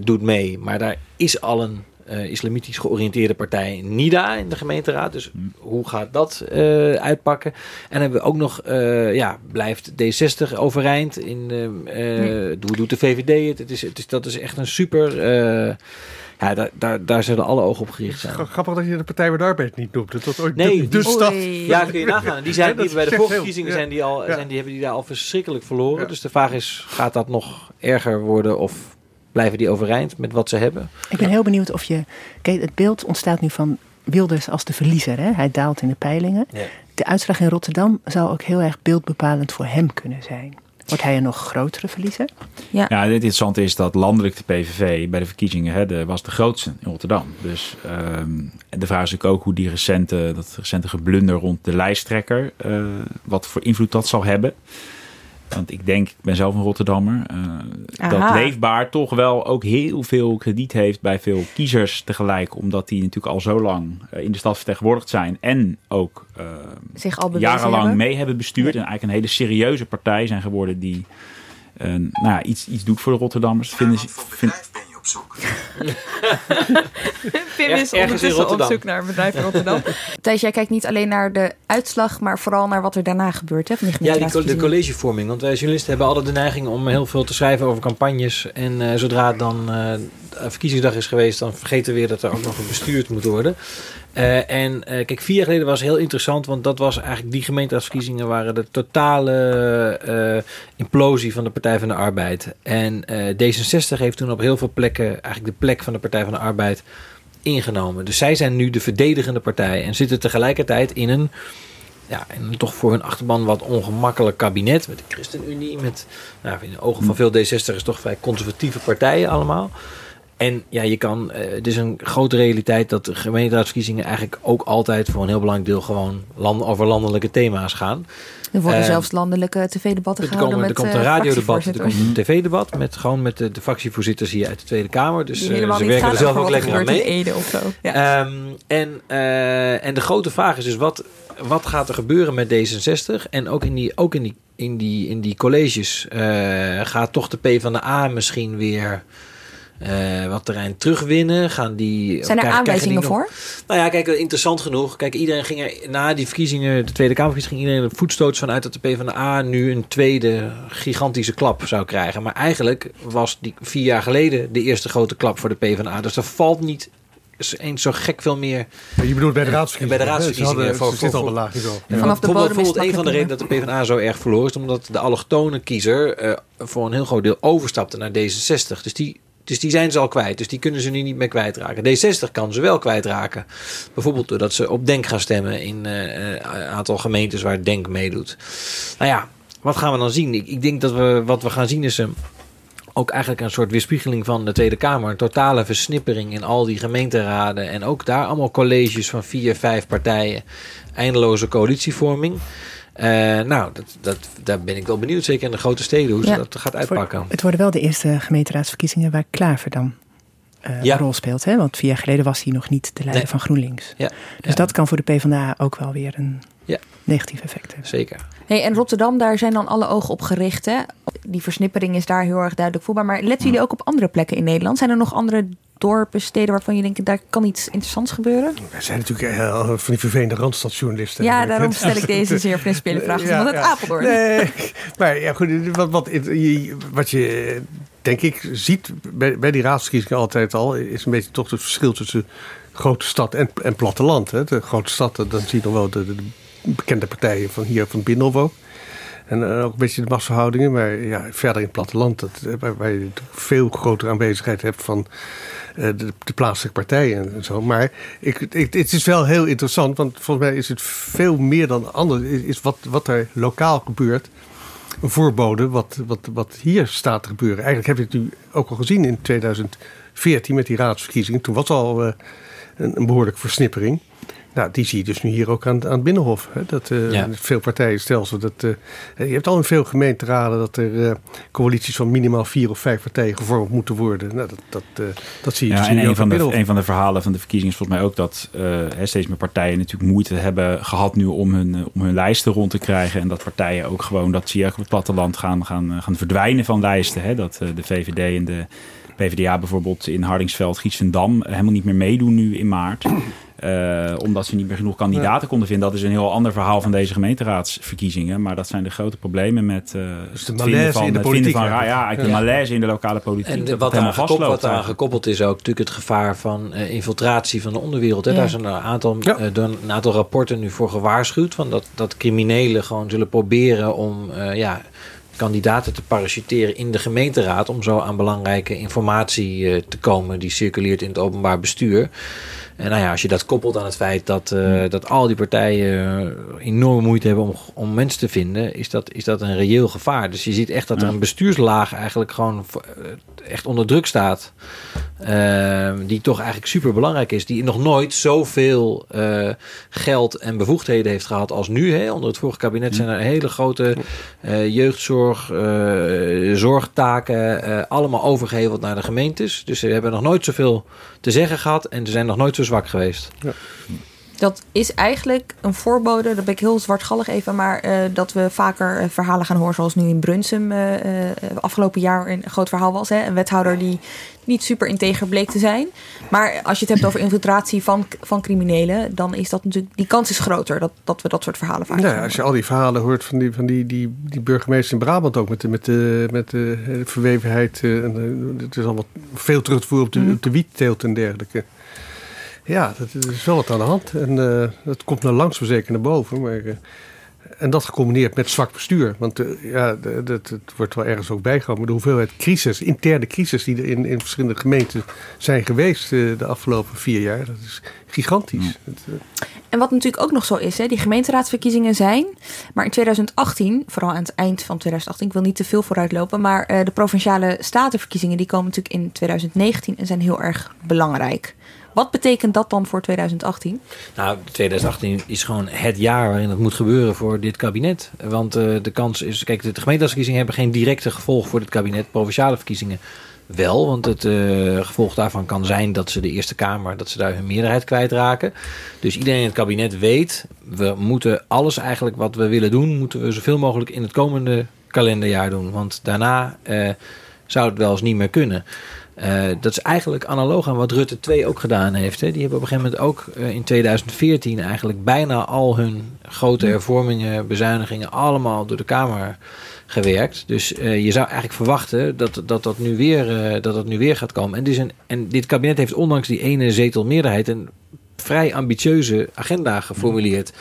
doet mee, maar daar is al een eh, islamitisch georiënteerde partij NIDA in de gemeenteraad. Dus hoe gaat dat eh, uitpakken? En hebben we ook nog, eh, ja, blijft D60 overeind? In, eh, eh, Hoe doet de VVD het? het, is, het is, dat is echt een super... eh, ja, daar, daar, daar zullen alle ogen op gericht zijn. Gra- Grappig dat je de Partij van de Arbeid niet noemde. Tot ooit Nee, de, stad. Ja, kun je nagaan. Die, zijn, Ja, dat die bij de vorige verkiezingen ja. zijn die al, Ja. zijn die, hebben die daar al verschrikkelijk verloren. Dus de vraag is, gaat dat nog erger worden of blijven die overeind met wat ze hebben? Ik ben heel benieuwd of je. Kijk, het beeld ontstaat nu van Wilders als de verliezer. Hè? Hij daalt in de peilingen. Ja. De uitslag in Rotterdam zou ook heel erg beeldbepalend voor hem kunnen zijn. Wordt hij een nog grotere verliezer? Ja. Ja, het interessante is dat landelijk de PVV bij de verkiezingen hè, de, was de grootste in Rotterdam. Dus ehm, en de vraag is natuurlijk ook hoe die recente, dat recente geblunder rond de lijsttrekker, eh, wat voor invloed dat zal hebben. Want ik denk, ik ben zelf een Rotterdammer, eh, dat. Leefbaar toch wel ook heel veel krediet heeft bij veel kiezers tegelijk. Omdat die natuurlijk al zo lang eh, in de stad vertegenwoordigd zijn en ook eh, Zich al jarenlang hebben. mee hebben bestuurd. En eigenlijk een hele serieuze partij zijn geworden die eh, nou ja, iets, iets doet voor de Rotterdammers. Vinden ze, vind, *laughs* Pim Erg- is ergens in ondertussen op zoek naar een bedrijf in Rotterdam. *laughs* Thijs, jij kijkt niet alleen naar de uitslag, maar vooral naar wat er daarna gebeurt. Hè, Ja, die, co- de collegevorming. Want wij journalisten hebben altijd de neiging om heel veel te schrijven over campagnes. En eh, zodra het dan eh, verkiezingsdag is geweest, dan vergeten we weer dat er ook nog bestuurd moet worden. Eh, en eh, kijk, vier jaar geleden was heel interessant, want dat was eigenlijk die gemeenteraadsverkiezingen waren de totale eh, implosie van de Partij van de Arbeid. En eh, D66 heeft toen op heel veel plekken eigenlijk de plek van de Partij van de Arbeid ingenomen. Dus zij zijn nu de verdedigende partij en zitten tegelijkertijd in een ja, en toch voor hun achterban wat ongemakkelijk kabinet met de ChristenUnie, met nou, in de ogen van veel D60'ers toch vrij conservatieve partijen allemaal. En ja, je kan, eh, het is een grote realiteit dat de gemeenteraadsverkiezingen eigenlijk ook altijd voor een heel belangrijk deel gewoon land, over landelijke thema's gaan. Er worden Eh, zelfs landelijke tv-debatten gehouden komen, er met komt een eh, radiodebat, er komt een tv-debat met gewoon met de, de fractievoorzitters hier uit de Tweede Kamer. Dus ze werken er zelf ook er lekker aan mee. in Ede of zo. Ja. Ehm, en, en de grote vraag is dus, wat, wat gaat er gebeuren met D66? En ook in die, ook in die, in die, in die colleges gaat toch de PvdA misschien weer eh, wat terrein terugwinnen? Gaan die, Zijn er krijgen- krijgen die aanwijzingen nog- voor? nou ja, kijk, interessant genoeg. Kijk, iedereen ging er na die verkiezingen, de Tweede Kamerverkiezingen, ging iedereen er voetstoots vanuit dat de PvdA nu een tweede gigantische klap zou krijgen. Maar eigenlijk was die vier jaar geleden de eerste grote klap voor de PvdA. Dus er valt niet eens zo gek veel meer. Je bedoelt bij de raadsverkiezingen? Bij de raadsverkiezingen. Hadden, voor- ze zitten voor- al op een laag niveau. Ja, Vanaf de bijvoorbeeld, bodem is het bijvoorbeeld een van de redenen dat de PvdA zo erg verloor is omdat de allochtone kiezer eh, voor een heel groot deel overstapte naar D66. Dus die, dus die zijn ze al kwijt. Dus die kunnen ze nu niet meer kwijtraken. D60 kan ze wel kwijtraken. Bijvoorbeeld doordat ze op Denk gaan stemmen in eh, een aantal gemeentes waar Denk meedoet. Nou ja, wat gaan we dan zien? Ik, ik denk dat we wat we gaan zien is een ook eigenlijk een soort weerspiegeling van de Tweede Kamer. Een totale versnippering in al die gemeenteraden. En ook daar allemaal colleges van vier, vijf partijen. Eindeloze coalitievorming. Eh, nou, dat, dat, daar ben ik wel benieuwd, zeker in de grote steden, hoe Ja. ze dat gaat uitpakken. Het worden wel de eerste gemeenteraadsverkiezingen waar Klaver dan Ja. een rol speelt. Hè? Want vier jaar geleden was hij nog niet de leider Nee. van GroenLinks. Ja. Dus dat kan voor de PvdA ook wel weer een Ja. negatief effect hebben. Zeker. Hey, en Rotterdam, daar zijn dan alle ogen op gericht. Hè? Die versnippering is daar heel erg duidelijk voelbaar. Maar letten jullie ook op andere plekken in Nederland? Zijn er nog andere dorpen, steden waarvan je denkt, daar kan iets interessants gebeuren? Wij zijn natuurlijk eh, van die vervelende randstadsjournalisten. Ja, daarom stel ik deze zeer principiële *laughs* vraag. Ja, van het ja. Apeldoorn. Nee, maar ja, goed, wat, wat, je- wat je denk ik ziet bij, bij die raadsverkiezingen altijd al, is een beetje toch het verschil tussen grote stad en, en platteland. Hè. De grote stad, dan zie je nog wel de, de bekende partijen van hier van ook. En eh, ook een beetje de machtsverhoudingen. Maar ja, verder in het platteland, dat, eh, waar, je veel grotere aanwezigheid hebt van eh, de, plaatselijke partijen en zo. Maar ik, het is wel heel interessant, want volgens mij is het veel meer dan anders. Is, wat, wat er lokaal gebeurt een voorbode wat, wat, wat hier staat te gebeuren. Eigenlijk heb je het nu ook al gezien in 2014 met die raadsverkiezingen. Toen was al een, een behoorlijke versnippering. Nou, die zie je dus nu hier ook aan, aan het Binnenhof. Hè? Dat uh, ja. veel partijenstelsel. Dat, uh, je hebt al in veel gemeenteraden dat er uh, coalities van minimaal vier of vijf partijen gevormd moeten worden. Nou, dat, dat, dat zie je ja, dus en een van, de, een van de verhalen van de verkiezingen is volgens mij ook dat steeds meer partijen natuurlijk moeite hebben gehad nu om hun, om hun lijsten rond te krijgen. En dat partijen ook gewoon, dat zie je ook op het platteland, gaan, gaan, gaan verdwijnen van lijsten. Hè? Dat de VVD en de PvdA bijvoorbeeld in Hardingsveld, Gietsendam helemaal niet meer meedoen nu in maart. Uh, omdat ze niet meer genoeg kandidaten ja. konden vinden. Dat is een heel ander verhaal van deze gemeenteraadsverkiezingen. Maar dat zijn de grote problemen met uh, dus de malaise van, in de politiek. Van, ja, ja, de malaise in de lokale politiek. En de, wat, aan gekoppeld, wat aan gekoppeld is ook natuurlijk het gevaar van uh, infiltratie van de onderwereld. Hè. Ja. Daar zijn een aantal, ja. door een aantal rapporten nu voor gewaarschuwd. Van dat, dat criminelen gewoon zullen proberen om ja, kandidaten te parachuteren in de gemeenteraad. Om zo aan belangrijke informatie te komen die circuleert in het openbaar bestuur. En nou ja, als je dat koppelt aan het feit dat, uh, dat al die partijen enorme moeite hebben om, om mensen te vinden, is dat, is dat een reëel gevaar. Dus je ziet echt dat er een bestuurslaag eigenlijk gewoon echt onder druk staat. Uh, die toch eigenlijk super belangrijk is. Die nog nooit zoveel uh, geld en bevoegdheden heeft gehad als nu. Hè. Onder het vorige kabinet zijn er hele grote uh, jeugdzorg, zorgtaken, allemaal overgeheveld naar de gemeentes. Dus ze hebben nog nooit zoveel te zeggen gehad en ze zijn nog nooit zo zwak geweest. Ja. Dat is eigenlijk een voorbode, dat ben ik heel zwartgallig even, maar uh, dat we vaker uh, verhalen gaan horen, zoals nu in Brunsum uh, afgelopen jaar een groot verhaal was. Hè? Een wethouder die niet super integer bleek te zijn. Maar als je het hebt over infiltratie van, van criminelen, dan is dat natuurlijk, die kans is groter dat, dat we dat soort verhalen vaak ja, Als je al die verhalen hoort van die, van die, die, die burgemeester in Brabant ook met de, met de, met de, verwevenheid, en, het is allemaal veel terug te voeren op de, mm. op de wietteelt en dergelijke. Ja, dat is wel wat aan de hand. En uh, dat komt nou langzaam zeker naar boven. Maar, uh, en dat gecombineerd met zwak bestuur. Want uh, ja, dat, het wordt wel ergens ook bijgehouden. Maar de hoeveelheid crisis, interne crisis die er in, in verschillende gemeenten zijn geweest de afgelopen vier jaar, dat is gigantisch. Mm. En wat natuurlijk ook nog zo is, hè, die gemeenteraadsverkiezingen zijn. Maar in 2018, vooral aan het eind van 2018, ik wil niet te veel vooruitlopen. Maar de provinciale statenverkiezingen die komen natuurlijk in 2019 en zijn heel erg belangrijk. Wat betekent dat dan voor 2018? Nou, 2018 is gewoon het jaar waarin het moet gebeuren voor dit kabinet. Want uh, de kans is, kijk, de gemeenteraadsverkiezingen hebben geen directe gevolg voor dit kabinet. Provinciale verkiezingen wel, want het uh, gevolg daarvan kan zijn dat ze de Eerste Kamer, dat ze daar hun meerderheid kwijtraken. Dus iedereen in het kabinet weet, we moeten alles eigenlijk wat we willen doen, moeten we zoveel mogelijk in het komende kalenderjaar doen. Want daarna uh, zou het wel eens niet meer kunnen. Uh, dat is eigenlijk analoog aan wat Rutte 2 ook gedaan heeft. Hè. Die hebben op een gegeven moment ook uh, in 2014 eigenlijk bijna al hun grote hervormingen, bezuinigingen, allemaal door de Kamer gewerkt. Dus uh, je zou eigenlijk verwachten dat dat, dat, nu, weer, dat dat nu weer gaat komen. En, dus een, en dit kabinet heeft ondanks die ene zetelmeerderheid een vrij ambitieuze agenda geformuleerd. Uh,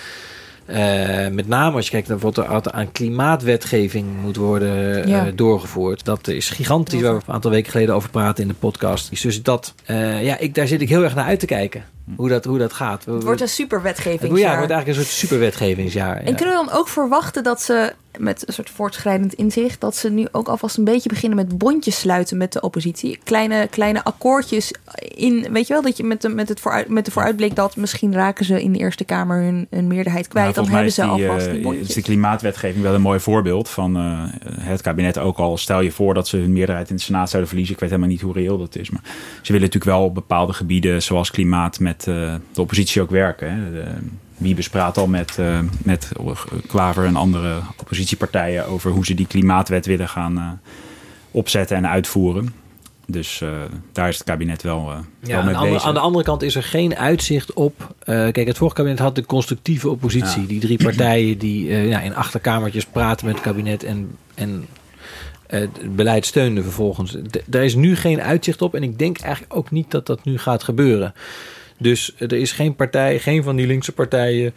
met name als je kijkt naar wat er aan klimaatwetgeving moet worden ja. uh, doorgevoerd. Dat is gigantisch, waar we een aantal weken geleden over praten in de podcast. Dus dat, uh, ja, ik, daar zit ik heel erg naar uit te kijken. Hoe dat, hoe dat gaat. Het wordt een superwetgevingsjaar. Ja, het wordt eigenlijk een soort superwetgevingsjaar. En ja. kunnen we dan ook verwachten dat ze met een soort voortschrijdend inzicht, dat ze nu ook alvast een beetje beginnen met bondjes sluiten met de oppositie. Kleine, kleine akkoordjes in, weet je wel, dat je met de, met het vooruit, met de vooruitblik dat misschien raken ze in de Eerste Kamer hun, hun meerderheid kwijt. Nou, dan hebben ze die, alvast die uh, bondjes. is de klimaatwetgeving wel een mooi voorbeeld van uh, het kabinet ook al. Stel je voor dat ze hun meerderheid in de Senaat zouden verliezen. Ik weet helemaal niet hoe reëel dat is. Maar ze willen natuurlijk wel op bepaalde gebieden, zoals klimaat, met uh, de oppositie ook werken. Hè. De, Wiebes praat al met, uh, met Klaver en andere oppositiepartijen over hoe ze die klimaatwet willen gaan uh, opzetten en uitvoeren. Dus uh, daar is het kabinet wel, ja, wel mee aan, bezig. aan de andere kant is er geen uitzicht op. kijk, het vorige kabinet had de constructieve oppositie. Ja. Die drie partijen die ja, in achterkamertjes praten met het kabinet en, en het beleid steunden vervolgens. D daar is nu geen uitzicht op en ik denk eigenlijk ook niet dat dat nu gaat gebeuren. Dus er is geen partij, geen van die linkse partijen.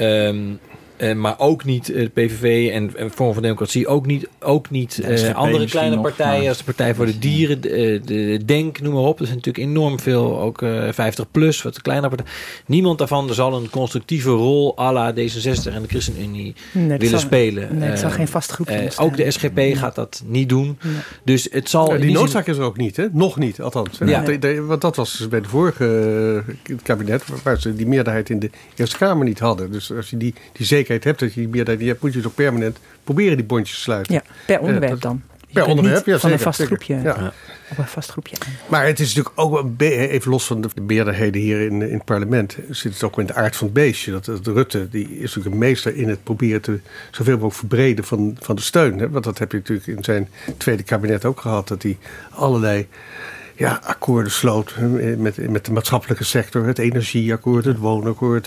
Um, Eh, maar ook niet eh, de PVV en, en Vorm van Democratie. Ook niet, ook niet eh, andere kleine nog, partijen maar- als de Partij voor de Dieren, de, eh, de Denk, noem maar op. Er zijn natuurlijk enorm veel, ook eh 50 plus, wat de kleine partijen. Niemand daarvan zal een constructieve rol à la D66 en de ChristenUnie Nee, willen zal- spelen. nee, er zal Eh, geen vast groepje eh, ontstaan. Ook de SGP gaat dat niet doen. Dus het zal... Die zin- noodzaak is er ook niet, hè? Nog niet, althans. Ja. Want, de- want dat was bij de vorige eh, kabinet, waar ze die meerderheid in de Eerste Kamer niet hadden. Dus als je die, die zekerheid hebt dat je die meerderheid niet hebt, moet je ook permanent proberen die bondjes te sluiten. Ja, per Eh, onderwerp dat- dan. Je Per onderwerp, niet ja, van een vast groepje. Ja. Op een vast groepje. Maar het is natuurlijk ook, een be- even los van de meerderheden hier in, in het parlement, zit het ook in de aard van het beestje. Dat, dat Rutte, die is natuurlijk een meester in het proberen te zoveel mogelijk verbreden van, van de steun. Hè? Want dat heb je natuurlijk in zijn tweede kabinet ook gehad, dat hij allerlei ja, akkoorden sloot met, met de maatschappelijke sector. Het energieakkoord, het woonakkoord.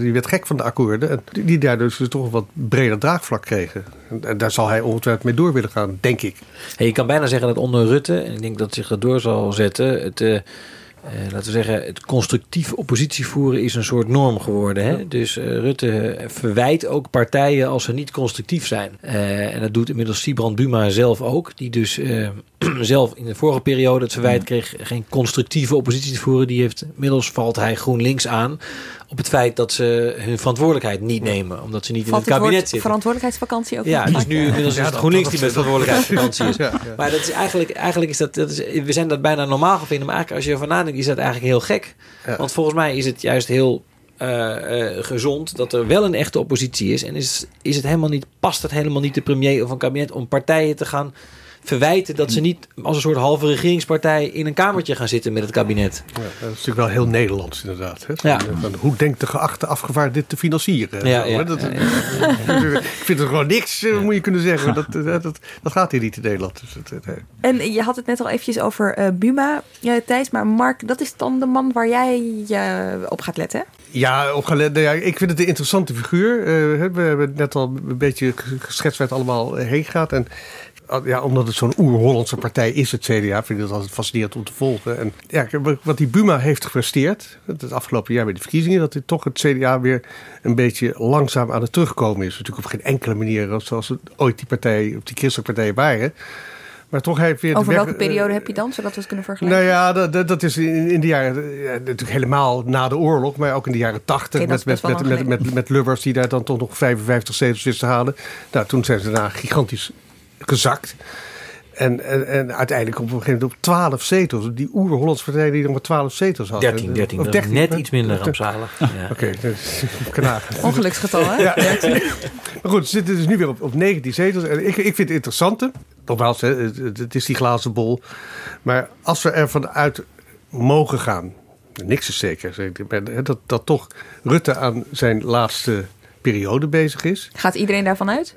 Die werd gek van de akkoorden. En die- daardoor dus toch wat breder draagvlak kregen. En- daar zal hij ongetwijfeld mee door willen gaan, denk ik. Je kan bijna zeggen dat onder Rutte, en ik denk dat zich dat door zal zetten, het, eh, laten we zeggen, het constructief oppositie voeren is een soort norm geworden. Hè? Dus eh, Rutte verwijt ook partijen als ze niet constructief zijn. Eh, en dat doet inmiddels Sibrand Buma zelf ook, die dus eh, *clears throat* zelf in de vorige periode het verwijt kreeg geen constructieve oppositie te voeren. Die heeft, inmiddels valt hij GroenLinks aan op het feit dat ze hun verantwoordelijkheid niet nemen, omdat ze niet in Valt het het kabinet zitten. verantwoordelijkheidsvakantie ook Ja, dus nu inmiddels Ja, is het GroenLinks die met verantwoordelijkheidsvakantie is. *laughs* Ja, ja. Maar dat is eigenlijk, eigenlijk is dat, dat is, we zijn dat bijna normaal gaan vinden. Maar eigenlijk als je ervan nadenkt, is dat eigenlijk heel gek. Ja. Want volgens mij is het juist heel eh, eh, gezond dat er wel een echte oppositie is. En is, is het helemaal niet, past het helemaal niet de premier of een kabinet om partijen te gaan verwijten dat ze niet als een soort halve regeringspartij in een kamertje gaan zitten met het kabinet. Ja, dat is natuurlijk wel heel Nederlands inderdaad. Hè? Ja. Van, hoe denkt de geachte afgevaardigde dit te financieren? Ja, Zo, ja, hè? Dat, ja, *laughs* ik vind het gewoon niks, eh, moet je kunnen zeggen. *laughs* Dat, dat, dat, dat gaat hier niet in Nederland. Dus het, het- En je had het net al eventjes over eh, Buma, ja, Thijs. Maar Mark, dat is dan de man waar jij eh, op gaat letten, hè? Ja, opgelet, nou ja, ik vind het een interessante figuur. Eh, hè, we hebben net al een beetje geschetst waar het allemaal eh, heen gaat. En uh, ja, omdat het zo'n oer-Hollandse partij is, het CDA, vind ik het altijd fascinerend om te volgen. En ja, wat- die Buma heeft gepresteerd, het afgelopen jaar bij de verkiezingen, dat dit toch het CDA weer een beetje langzaam aan het terugkomen is. Natuurlijk op geen enkele manier zoals het ooit die partij, of die christelijke partijen waren. Maar toch heeft weer Over weg- welke periode heb je dan, zodat we het kunnen vergelijken? nou ja, dat, dat, dat is in, in de jaren, ja, natuurlijk helemaal na de oorlog, maar ook in de jaren tachtig dat is met, met, met, met, met, met Lubbers die daar dan toch nog 55 zetels wist te halen. Nou, toen zijn ze daarna gigantisch gezakt. En, en, en uiteindelijk op een gegeven moment op 12 zetels. Die oer-Hollandse partij die nog maar 12 zetels had. 13, 13. Of Dat is net iets minder *laughs* rampzalig. Ja. Oké, dat is knagen. Ongeluksgetal, hè? Ja. Maar goed, ze zitten dus nu weer op, op 19 zetels. En ik, ik vind het interessante. Nogmaals, hè, het, is die glazen bol. Maar als we ervan uit mogen gaan. Niks is zeker. zeg Dat, dat toch Rutte aan zijn laatste periode bezig is. Gaat iedereen daarvan uit?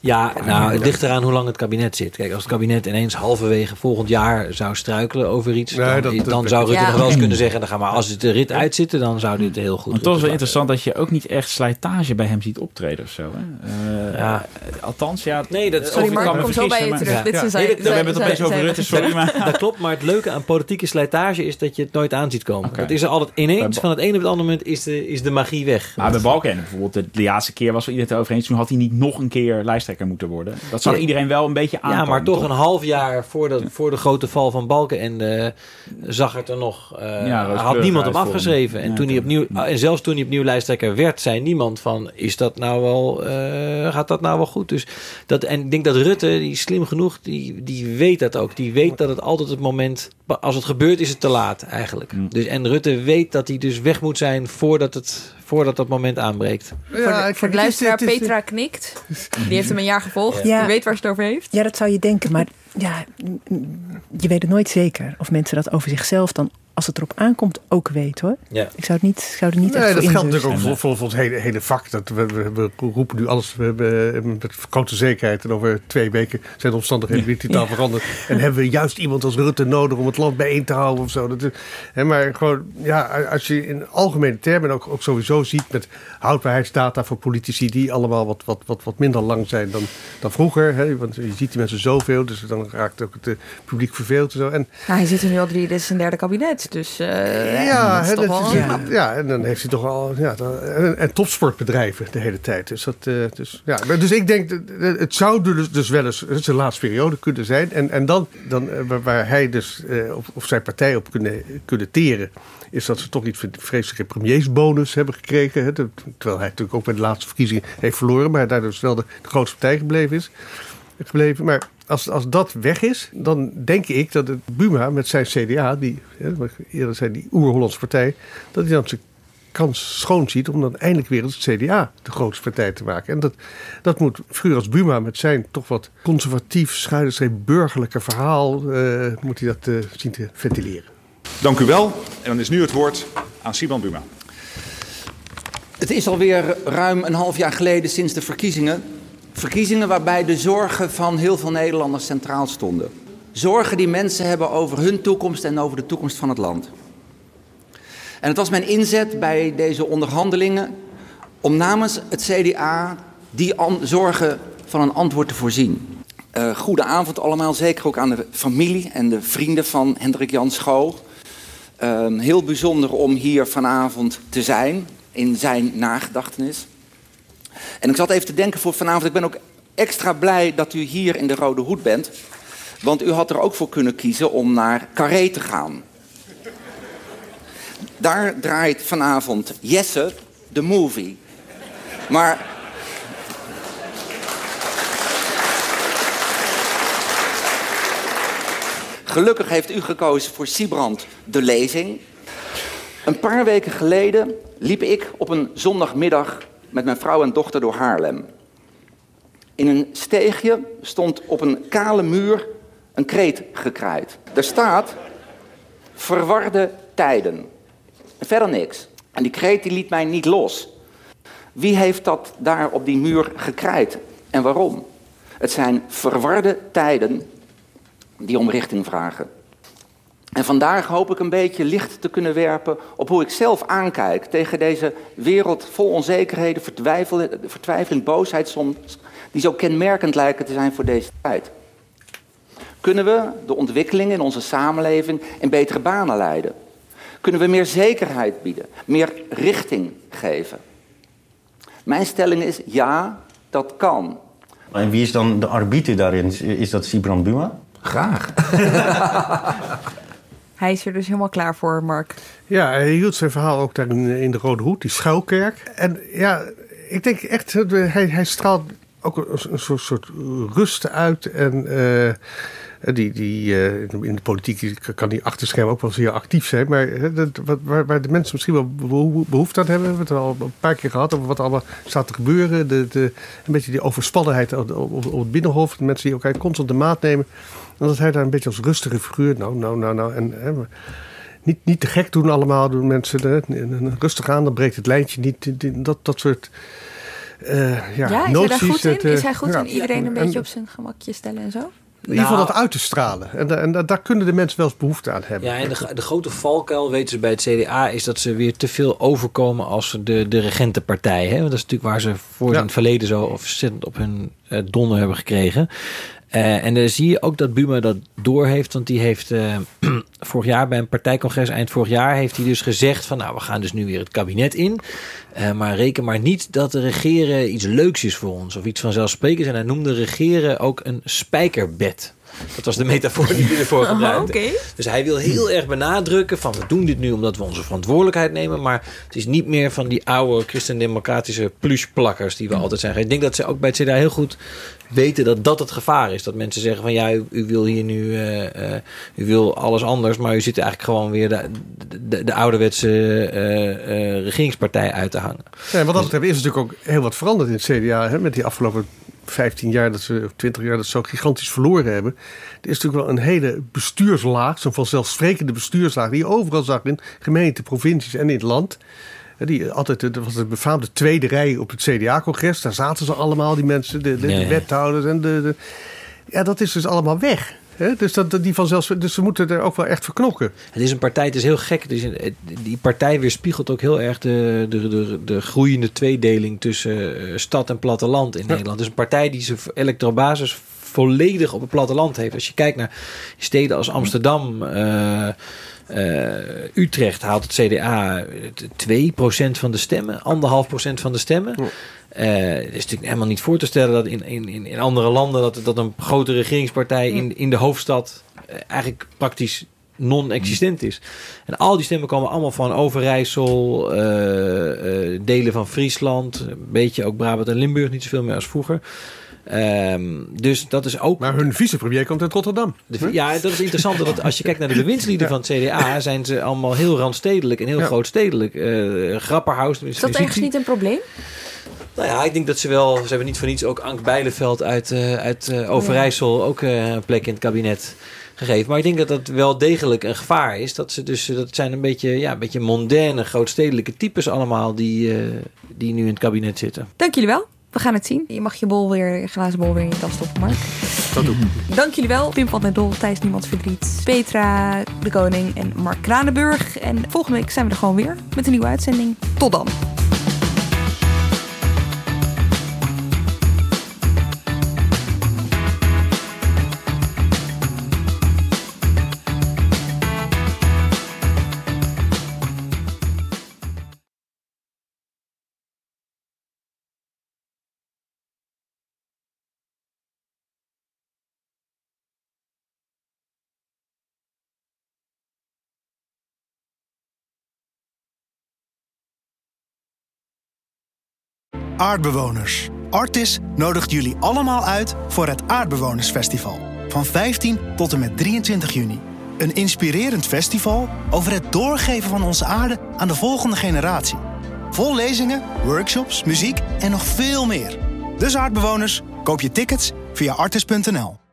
Ja, nou, het ligt eraan hoe lang het kabinet zit. Kijk, als het kabinet ineens halverwege volgend jaar zou struikelen over iets, Nee, dan, dat- dat dan weet zou. Rutte Ja. nog wel eens kunnen zeggen, dan gaan we, als het de rit uitzitten, dan zou dit heel goed Want toch is wel interessant dat je ook niet echt slijtage bij hem ziet optreden of zo. Hè? Eh, Ja. Althans, ja. Nee, dat- Sorry, ik Mark, kan kom zo bij je terug. maar- Dit is Nee, zijn- dat- we hebben het zijn- opeens over zijn- Rutte, sorry. Maar... Dat klopt, maar het leuke aan politieke slijtage is dat je het nooit aan ziet komen. Het is er altijd ineens, van het ene op het andere moment is de, is de magie weg. Maar bij Balkenende bijvoorbeeld, de, laatste keer was er iedereen het over eens. Toen had hij niet nog een keer lijsttrekker moeten worden. Dat Nee. iedereen wel een beetje aan. Ja, maar toch een half jaar voor de, voor de grote val van Balken en eh, zag het er nog. eh, rooskleurig had niemand hem afgeschreven. En, Ja, toen hij opnieuw, en zelfs toen hij opnieuw lijsttrekker werd, zei niemand van: is dat nou wel, eh, gaat dat nou wel goed? Dus dat, en ik denk dat Rutte, die slim genoeg, die, die weet dat ook. Die weet dat het altijd het moment, als het gebeurt, is het te laat eigenlijk. Mm. Dus, en Rutte weet dat hij dus weg moet zijn voordat het, voordat dat moment aanbreekt. Voor de, voor de luisteraar, Petra knikt. Die heeft hem een jaar gevolgd. Ja. Die weet waar ze het over heeft. Ja, dat zou je denken. Maar ja, je weet het nooit zeker. Of mensen dat over zichzelf dan, als het erop aankomt, ook weten hoor. Ja. Ik zou, het niet, zou er niet Nee, echt dat geldt natuurlijk ook voor, voor, voor het hele, hele vak. Dat we, we, we roepen nu alles we hebben, met grote zekerheid. En over twee weken zijn de omstandigheden weer totaal veranderd. En hebben we juist iemand als Rutte nodig om het land bijeen te houden of zo. Dat, is- hè, maar gewoon, ja, als je in algemene termen ook, ook sowieso ziet met houdbaarheidsdata voor politici die allemaal wat, wat, wat, wat minder lang zijn dan, dan vroeger. Hè, want je ziet die mensen zoveel, dus dan raakt ook het eh, publiek verveeld. En zo. En Nou, hij zit er nu al drie, dit is zijn derde kabinet. Dus uh, ja, dat is toch wel... ja. en dan heeft hij toch al... Ja, dan- en, en topsportbedrijven de hele tijd. Dus, dat, eh, dus, ja. dus ik denk, het zou dus, dus wel eens zijn laatste periode kunnen zijn. En, en dan, dan eh, waar, hij dus, eh, of, of zijn partij op kunnen, kunnen teren... is dat ze toch iets vreselijke premiersbonus hebben gekregen. Hè, terwijl hij natuurlijk ook bij de laatste verkiezingen heeft verloren... maar daardoor dus wel de, de grootste partij gebleven is. Gebleven. Maar als, als dat weg is, dan denk ik dat het Buma met zijn CDA... die hè, eerder zei, die oer-Hollandse partij... dat hij dan zijn kans schoon ziet om dan eindelijk weer het CDA de grootste partij te maken. En dat, dat moet figuur als Buma met zijn toch wat conservatief, schuine burgerlijke verhaal... eh, moet hij dat eh, zien te ventileren. Dank u wel. En dan is nu het woord aan Siban Buma. Het is alweer ruim een half jaar geleden sinds de verkiezingen. Verkiezingen waarbij de zorgen van heel veel Nederlanders centraal stonden. Zorgen die mensen hebben over hun toekomst en over de toekomst van het land. En het was mijn inzet bij deze onderhandelingen om namens het CDA die zorgen van een antwoord te voorzien. Eh goede avond allemaal, zeker ook aan de familie en de vrienden van Hendrik Jan Schoo. Eh, heel bijzonder om hier vanavond te zijn in zijn nagedachtenis. En ik zat even te denken voor vanavond, ik ben ook extra blij dat u hier in de Rode Hoed bent. Want u had er ook voor kunnen kiezen om naar Carré te gaan. Daar draait vanavond Jesse, de movie. Maar Gelukkig heeft u gekozen voor Siebrand de lezing. Een paar weken geleden liep ik op een zondagmiddag met mijn vrouw en dochter door Haarlem. In een steegje stond op een kale muur een kreet gekraaid. Er staat verwarde tijden. Verder niks. En die kreet die liet mij niet los. Wie heeft dat daar op die muur gekraaid en waarom? Het zijn verwarde tijden die om richting vragen. En vandaag hoop ik een beetje licht te kunnen werpen op hoe ik zelf aankijk tegen deze wereld vol onzekerheden, vertwijfel- vertwijfeling, boosheid soms, die zo kenmerkend lijken te zijn voor deze tijd. Kunnen we de ontwikkelingen in onze samenleving in betere banen leiden? Kunnen we meer zekerheid bieden, meer richting geven? Mijn stelling is ja, dat kan. En wie is dan de arbiter daarin? Is- Is dat Sibran Buma? Graag. *laughs* Hij is er dus helemaal klaar voor, Mark. Ja, hij hield zijn verhaal ook daar in, de Rode Hoed, die schuilkerk. En ja, ik denk echt, hij, hij straalt ook een, soort rust uit. En eh, die, die, eh, in de politiek kan die achterscherm ook wel zeer actief zijn. Maar waar, waar de mensen misschien wel beho- behoefte aan hebben, we hebben het al een paar keer gehad over wat er allemaal staat te gebeuren. De, de, een beetje die overspannenheid op, het binnenhof. De mensen die elkaar constant de maat nemen. En dat hij daar een beetje als rustige figuur, nou, nou, nou, nou. En, hè, niet, niet te gek doen allemaal, doen mensen. Hè, rustig aan, dan breekt het lijntje niet. Dat, dat soort eh ja, Ja, is hij daar goed het, in? eh, Is hij goed ja, in iedereen een en- beetje op zijn gemakje stellen en zo? In ieder geval Nou. dat uit te stralen. En, en da- daar kunnen de mensen wel eens behoefte aan hebben. Ja, en de, de grote valkuil, weten ze bij het CDA, is dat ze weer te veel overkomen als de, de regentenpartij. Hè? Want dat is natuurlijk waar ze voor Ja. in het verleden zo ontzettend op hun eh, donder hebben gekregen. Eh, en dan zie je ook dat Buma dat door heeft. Want die heeft eh, *clears throat* vorig jaar bij een partijcongres, eind vorig jaar, heeft hij dus gezegd van nou, we gaan dus nu weer het kabinet in. Eh, maar reken maar niet dat de regeren iets leuks is voor ons of iets vanzelfsprekends. En hij noemde regeren ook een spijkerbed. Dat was de metafoor die hij ervoor Oh, gebruikte. Dus hij wil heel erg benadrukken van we doen dit nu omdat we onze verantwoordelijkheid nemen. Maar het is niet meer van die oude christendemocratische plushplakkers die we altijd zijn. Ik denk dat ze ook bij het CDA heel goed weten dat dat het gevaar is. Dat mensen zeggen van ja, u, u wil hier nu, eh, eh, u wil alles anders. Maar u zit eigenlijk gewoon weer de, de, de ouderwetse eh, eh, regeringspartij uit te hangen. Ja, en wat dat betreft is natuurlijk ook heel wat veranderd in het CDA. Hè, met die afgelopen 15 jaar, dat ze, of 20 jaar, dat ze zo gigantisch verloren hebben. Er is natuurlijk wel een hele bestuurslaag, zo'n vanzelfsprekende bestuurslaag, die je overal zag in gemeenten, provincies en in het land. Hè, Die altijd, dat was de befaamde tweede rij op het CDA-congres. Daar zaten ze allemaal, die mensen, de, de, wethouders en de, de. Ja, dat is dus allemaal weg. Hè? Dus, dat, die vanzelfs, dus ze moeten er ook wel echt verknokken. Het is een partij, het is heel gek. Het is een- het- die partij weerspiegelt ook heel erg de, de, de, de groeiende tweedeling tussen eh, stad en platteland in Nederland. Het is een partij die zijn elektrobasis volledig op het platteland heeft. Als je kijkt naar steden als Amsterdam, eh, Uh, Utrecht haalt het CDA 2% van de stemmen, 1,5% van de stemmen. Ja. Uh, het is natuurlijk helemaal niet voor te stellen dat in, in, in andere landen dat, dat een grote regeringspartij in, in de hoofdstad uh, eigenlijk praktisch non-existent is. En al die stemmen komen allemaal van Overijssel, uh, delen van Friesland, een beetje ook Brabant en Limburg, niet zoveel meer als vroeger. Um, dus dat is ook. Maar hun vicepremier komt uit Rotterdam. De, ja, dat is interessant. dat als je kijkt naar de bewindslieden van het CDA, zijn ze allemaal heel randstedelijk en heel ja. grootstedelijk. Uh, Grapperhaus. Is dat ergens niet een probleem? Nou ja, ik denk dat ze wel. Ze hebben niet voor niets ook Ank Bijleveld uit, uh, uit uh, Overijssel ook uh, een plek in het kabinet gegeven. Maar ik denk dat dat wel degelijk een gevaar is. Dat ze dus. Dat zijn een beetje, ja, een beetje mondaine, grootstedelijke types allemaal die, die nu in het kabinet zitten. Dank jullie wel. We gaan het zien. Je mag je bol weer, je glazen bol weer in je tas stoppen, Mark. Dat doe ik. Dank jullie wel. Pim van den Dol, Thijs Niemands Verdriet, Petra, de Koning en Mark Kranenburg. En volgende week zijn we er gewoon weer met een nieuwe uitzending. Tot dan. Aardbewoners. Artis nodigt jullie allemaal uit voor het Aardbewonersfestival. Van 15 tot en met 23 juni. Een inspirerend festival over het doorgeven van onze aarde aan de volgende generatie. Vol lezingen, workshops, muziek en nog veel meer. Dus aardbewoners, koop je tickets via artis.nl.